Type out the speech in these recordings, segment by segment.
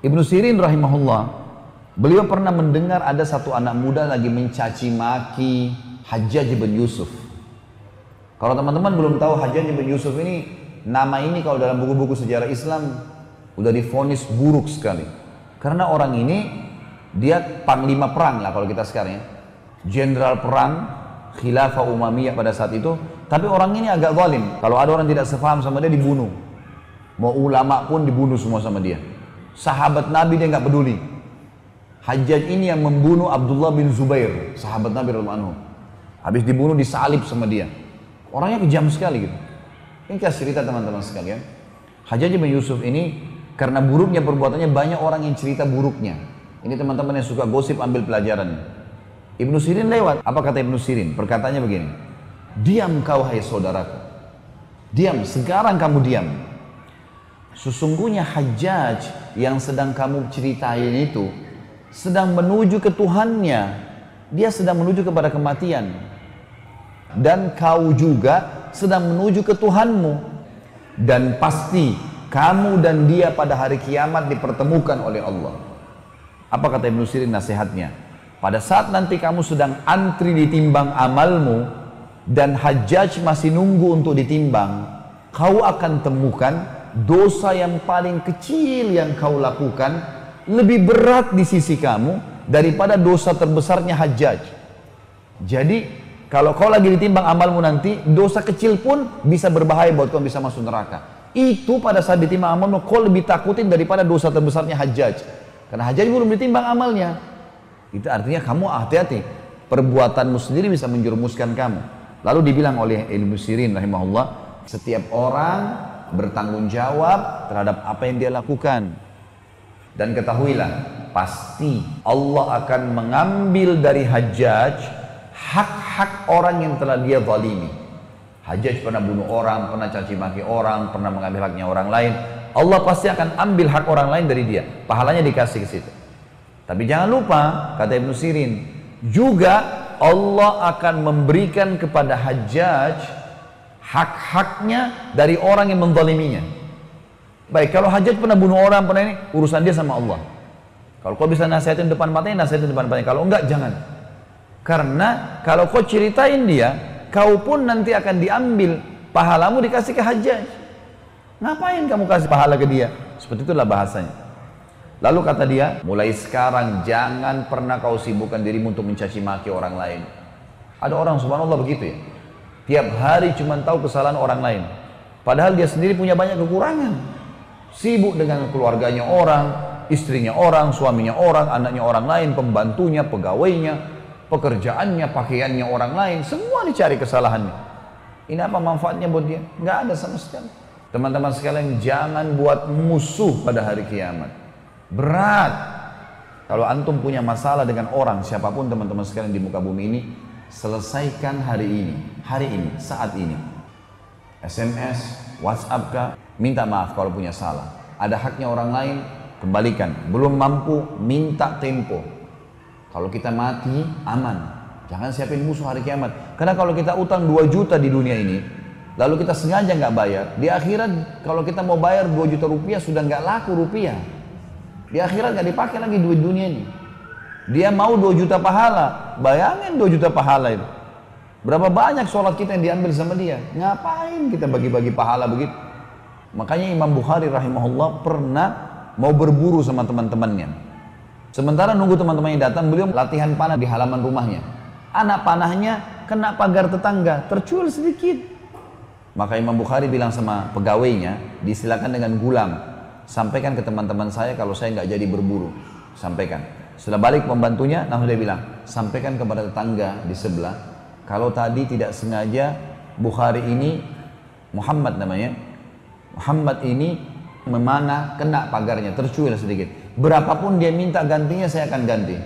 Ibnu Sirin rahimahullah, beliau pernah mendengar ada satu anak muda lagi mencaci maki Hajjaj bin Yusuf. Kalau teman-teman belum tahu Hajjaj bin Yusuf ini, nama ini kalau dalam buku-buku sejarah Islam udah difonis buruk sekali. Karena orang ini dia panglima perang lah kalau kita sekarang ya. Jenderal perang khilafah Umayyah pada saat itu, tapi orang ini agak zalim. Kalau ada orang tidak sefaham sama dia dibunuh. Mau ulama pun dibunuh semua sama dia. Sahabat Nabi dia nggak peduli. Hajjaj ini yang membunuh Abdullah bin Zubair, sahabat Nabi radhiyallahu Habis dibunuh disalib sama dia. Orangnya kejam sekali gitu. Ini kasih cerita teman-teman sekalian. Hajjaj bin Yusuf ini karena buruknya perbuatannya banyak orang yang cerita buruknya. Ini teman-teman yang suka gosip ambil pelajaran. Ibnu Sirin lewat. Apa kata Ibnu Sirin? Perkataannya begini. Diam kau hai saudaraku. Diam, sekarang kamu diam. Sesungguhnya Hajjaj yang sedang kamu ceritain itu sedang menuju ke Tuhannya. Dia sedang menuju kepada kematian. Dan kau juga sedang menuju ke Tuhanmu. Dan pasti kamu dan dia pada hari kiamat dipertemukan oleh Allah. Apa kata Ibnu Sirin nasihatnya? Pada saat nanti kamu sedang antri ditimbang amalmu dan Hajjaj masih nunggu untuk ditimbang, kau akan temukan dosa yang paling kecil yang kau lakukan lebih berat di sisi kamu daripada dosa terbesarnya hajjaj. Jadi kalau kau lagi ditimbang amalmu nanti, dosa kecil pun bisa berbahaya buat kau bisa masuk neraka. Itu pada saat ditimbang amalmu, kau lebih takutin daripada dosa terbesarnya hajjaj. Karena hajjaj belum ditimbang amalnya. Itu artinya kamu hati-hati. Perbuatanmu sendiri bisa menjerumuskan kamu. Lalu dibilang oleh ilmu sirin rahimahullah, setiap orang bertanggung jawab terhadap apa yang dia lakukan. Dan ketahuilah, pasti Allah akan mengambil dari Hajjaj hak-hak orang yang telah dia zalimi. Hajjaj pernah bunuh orang, pernah caci maki orang, pernah mengambil haknya orang lain. Allah pasti akan ambil hak orang lain dari dia. Pahalanya dikasih ke situ. Tapi jangan lupa, kata Ibnu Sirin, juga Allah akan memberikan kepada Hajjaj hak-haknya dari orang yang menzaliminya. Baik, kalau hajat pernah bunuh orang, pernah ini, urusan dia sama Allah. Kalau kau bisa nasihatin depan matanya, nasihatin depan matanya. Kalau enggak, jangan. Karena kalau kau ceritain dia, kau pun nanti akan diambil pahalamu dikasih ke hajat. Ngapain kamu kasih pahala ke dia? Seperti itulah bahasanya. Lalu kata dia, mulai sekarang jangan pernah kau sibukkan dirimu untuk mencaci maki orang lain. Ada orang subhanallah begitu ya. Tiap hari cuma tahu kesalahan orang lain. Padahal dia sendiri punya banyak kekurangan. Sibuk dengan keluarganya orang, istrinya orang, suaminya orang, anaknya orang lain, pembantunya, pegawainya, pekerjaannya, pakaiannya orang lain. Semua dicari kesalahannya. Ini apa manfaatnya buat dia? Nggak ada sama sekali. Teman-teman sekalian jangan buat musuh pada hari kiamat. Berat. Kalau antum punya masalah dengan orang, siapa pun teman-teman sekalian di muka bumi ini, selesaikan hari ini, hari ini, saat ini. SMS, WhatsApp kah, minta maaf kalau punya salah. Ada haknya orang lain, kembalikan. Belum mampu, minta tempo. Kalau kita mati, aman. Jangan siapin musuh hari kiamat. Karena kalau kita utang 2 juta di dunia ini, lalu kita sengaja nggak bayar, di akhirat kalau kita mau bayar 2 juta rupiah sudah nggak laku rupiah. Di akhirat nggak dipakai lagi duit dunia ini. Dia mau 2 juta pahala. Bayangin 2 juta pahala itu. Berapa banyak sholat kita yang diambil sama dia. Ngapain kita bagi-bagi pahala begitu? Makanya Imam Bukhari rahimahullah pernah mau berburu sama teman-temannya. Sementara nunggu teman-temannya datang, beliau latihan panah di halaman rumahnya. Anak panahnya kena pagar tetangga, tercuil sedikit. Maka Imam Bukhari bilang sama pegawainya, disilakan dengan gulam. Sampaikan ke teman-teman saya kalau saya nggak jadi berburu. Sampaikan. Setelah balik pembantunya, langsung dia bilang, sampaikan kepada tetangga di sebelah, kalau tadi tidak sengaja Bukhari ini, Muhammad namanya, Muhammad ini memanah kena pagarnya, tercuil sedikit. Berapapun dia minta gantinya, saya akan ganti.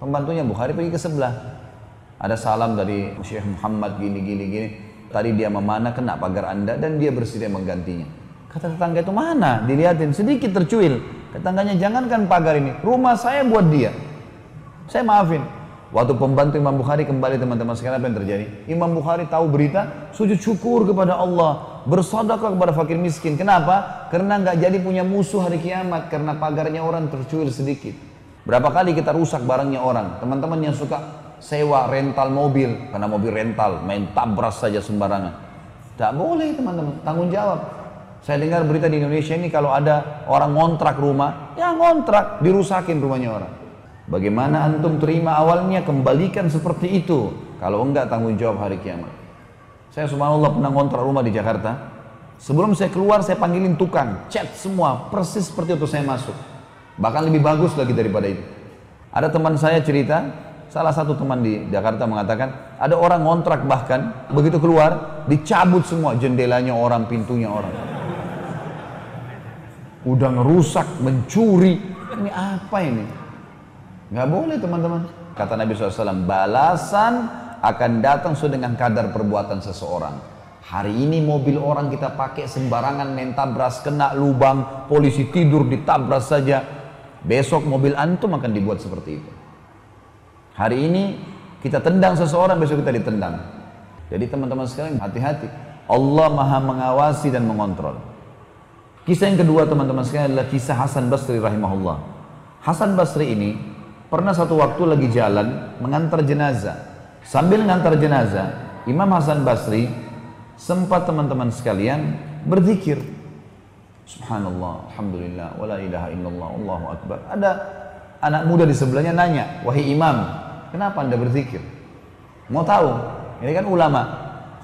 Pembantunya Bukhari pergi ke sebelah. Ada salam dari Syekh Muhammad gini gini gini. Tadi dia memanah kena pagar anda dan dia bersedia menggantinya. Kata tetangga itu mana? Dilihatin sedikit tercuil. Tetangganya jangankan pagar ini, rumah saya buat dia. Saya maafin. Waktu pembantu Imam Bukhari kembali teman-teman sekarang apa yang terjadi? Imam Bukhari tahu berita, sujud syukur kepada Allah. Bersodokah kepada fakir miskin. Kenapa? Karena nggak jadi punya musuh hari kiamat. Karena pagarnya orang tercuil sedikit. Berapa kali kita rusak barangnya orang. Teman-teman yang suka sewa rental mobil. Karena mobil rental, main tabras saja sembarangan. Tak boleh teman-teman, tanggung jawab. Saya dengar berita di Indonesia ini kalau ada orang ngontrak rumah, ya ngontrak, dirusakin rumahnya orang. Bagaimana antum terima awalnya, kembalikan seperti itu. Kalau enggak tanggung jawab hari kiamat. Saya subhanallah pernah ngontrak rumah di Jakarta. Sebelum saya keluar saya panggilin tukang, cat semua, persis seperti itu saya masuk. Bahkan lebih bagus lagi daripada itu. Ada teman saya cerita, salah satu teman di Jakarta mengatakan, ada orang ngontrak bahkan, begitu keluar, dicabut semua jendelanya orang, pintunya orang. Udah ngerusak, mencuri, ini apa ini? Nggak boleh teman-teman. Kata Nabi SAW, balasan akan datang sesuai dengan kadar perbuatan seseorang. Hari ini mobil orang kita pakai sembarangan main tabras kena lubang, polisi tidur ditabras saja. Besok mobil antum akan dibuat seperti itu. Hari ini kita tendang seseorang, besok kita ditendang. Jadi teman-teman sekalian hati-hati. Allah maha mengawasi dan mengontrol. Kisah yang kedua teman-teman sekalian adalah kisah Hasan Basri rahimahullah. Hasan Basri ini pernah satu waktu lagi jalan mengantar jenazah Sambil ngantar jenazah, Imam Hasan Basri sempat teman-teman sekalian berzikir. Subhanallah, Alhamdulillah, wala ilaha illallah, Allahu Akbar. Ada anak muda di sebelahnya nanya, wahai imam, kenapa anda berzikir? Mau tahu? Ini kan ulama.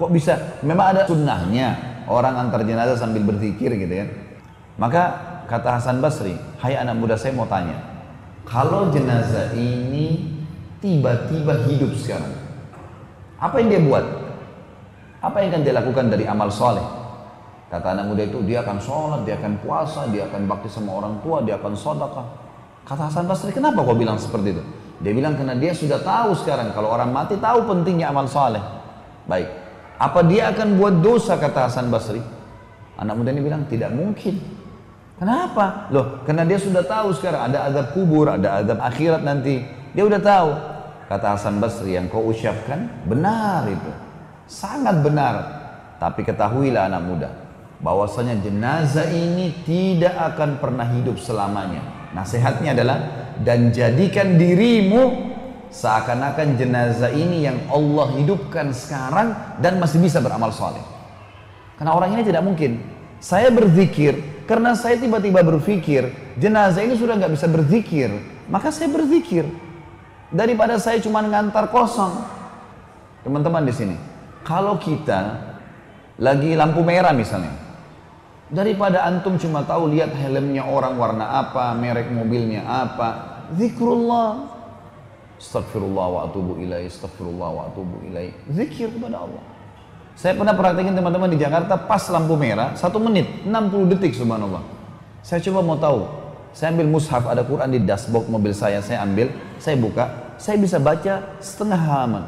Kok bisa? Memang ada sunnahnya orang antar jenazah sambil berzikir gitu ya. Maka kata Hasan Basri, hai anak muda saya mau tanya, kalau jenazah ini tiba-tiba hidup sekarang, apa yang dia buat? Apa yang akan dia lakukan dari amal soleh? Kata anak muda itu, dia akan sholat, dia akan puasa, dia akan bakti sama orang tua, dia akan sodakah. Kata Hasan Basri, kenapa kau bilang seperti itu? Dia bilang karena dia sudah tahu sekarang, kalau orang mati tahu pentingnya amal soleh. Baik, apa dia akan buat dosa kata Hasan Basri? Anak muda ini bilang, tidak mungkin. Kenapa? Loh, karena dia sudah tahu sekarang ada azab kubur, ada azab akhirat nanti. Dia udah tahu. Kata Hasan Basri yang kau ucapkan benar itu. Sangat benar. Tapi ketahuilah anak muda. Bahwasanya jenazah ini tidak akan pernah hidup selamanya. Nasihatnya adalah dan jadikan dirimu seakan-akan jenazah ini yang Allah hidupkan sekarang dan masih bisa beramal soleh. Karena orang ini tidak mungkin. Saya berzikir karena saya tiba-tiba berpikir jenazah ini sudah nggak bisa berzikir, maka saya berzikir daripada saya cuma ngantar kosong. Teman-teman di sini, kalau kita lagi lampu merah misalnya, daripada antum cuma tahu lihat helmnya orang warna apa, merek mobilnya apa, zikrullah, astagfirullah wa atubu ilaih, astagfirullah wa atubu ilaih, zikir kepada Allah. Saya pernah praktekin teman-teman di Jakarta pas lampu merah, satu menit, 60 detik subhanallah. Saya coba mau tahu, saya ambil mushaf, ada Quran di dashboard mobil saya, saya ambil, saya buka, saya bisa baca setengah halaman.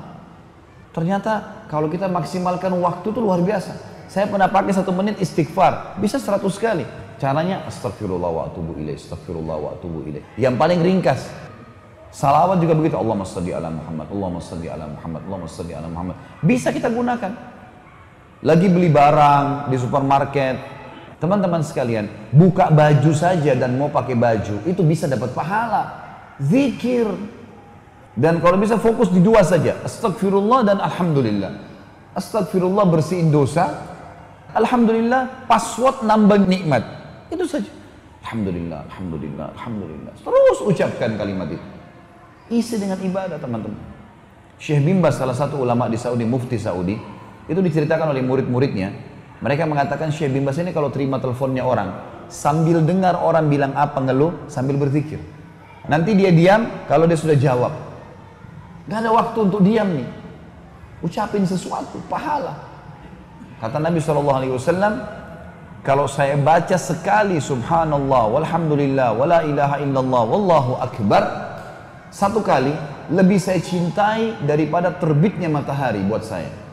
Ternyata kalau kita maksimalkan waktu itu luar biasa. Saya pernah pakai satu menit istighfar, bisa seratus kali. Caranya astagfirullah wa atubu ilaih, astagfirullah wa atubu ilaih. Yang paling ringkas. Salawat juga begitu. Allahumma salli ala Muhammad, Allahumma salli ala Muhammad, Allahumma salli ala Muhammad. Bisa kita gunakan. Lagi beli barang di supermarket, Teman-teman sekalian, buka baju saja dan mau pakai baju, itu bisa dapat pahala. Zikir. Dan kalau bisa fokus di dua saja, astagfirullah dan alhamdulillah. Astagfirullah bersihin dosa, alhamdulillah password nambah nikmat. Itu saja. Alhamdulillah, alhamdulillah, alhamdulillah. Terus ucapkan kalimat itu. Isi dengan ibadah teman-teman. Syekh Bimbas salah satu ulama di Saudi, mufti Saudi, itu diceritakan oleh murid-muridnya, mereka mengatakan Syekh bin Bas ini kalau terima teleponnya orang, sambil dengar orang bilang apa ngeluh, sambil berzikir. Nanti dia diam, kalau dia sudah jawab. Gak ada waktu untuk diam nih. Ucapin sesuatu, pahala. Kata Nabi SAW, kalau saya baca sekali subhanallah, walhamdulillah, wala ilaha illallah, wallahu akbar, satu kali lebih saya cintai daripada terbitnya matahari buat saya.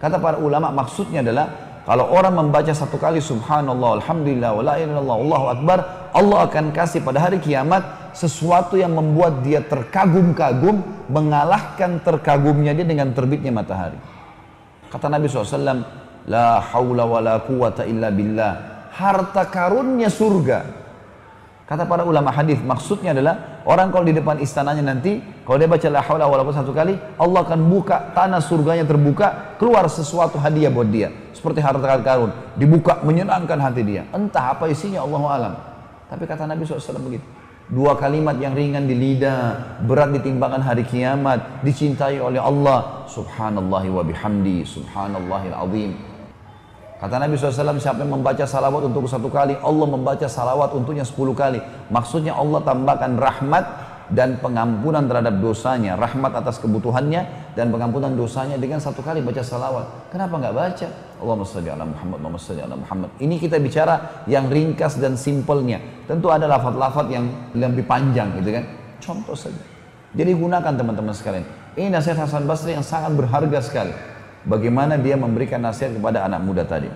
Kata para ulama maksudnya adalah kalau orang membaca satu kali subhanallah, alhamdulillah, wa la ilaha Allahu akbar, Allah akan kasih pada hari kiamat sesuatu yang membuat dia terkagum-kagum, mengalahkan terkagumnya dia dengan terbitnya matahari. Kata Nabi SAW, La haula wa la quwata illa billah. Harta karunnya surga. Kata para ulama hadis maksudnya adalah orang kalau di depan istananya nanti kalau dia baca la haula wala satu kali Allah akan buka tanah surganya terbuka keluar sesuatu hadiah buat dia. Seperti harta karun dibuka menyenangkan hati dia. Entah apa isinya Allah alam. Tapi kata Nabi SAW begitu. Dua kalimat yang ringan di lidah berat di timbangan hari kiamat dicintai oleh Allah. Subhanallah wa bihamdi subhanallahil azim Kata Nabi SAW, siapa yang membaca salawat untuk satu kali, Allah membaca salawat untuknya sepuluh kali. Maksudnya Allah tambahkan rahmat dan pengampunan terhadap dosanya, rahmat atas kebutuhannya dan pengampunan dosanya dengan satu kali baca salawat. Kenapa nggak baca? Allahumma salli ala Muhammad, Allahumma salli ala Muhammad. Ini kita bicara yang ringkas dan simpelnya. Tentu ada lafaz-lafaz yang lebih panjang gitu kan. Contoh saja. Jadi gunakan teman-teman sekalian. Ini nasihat Hasan Basri yang sangat berharga sekali. Bagaimana dia memberikan nasihat kepada anak muda tadi.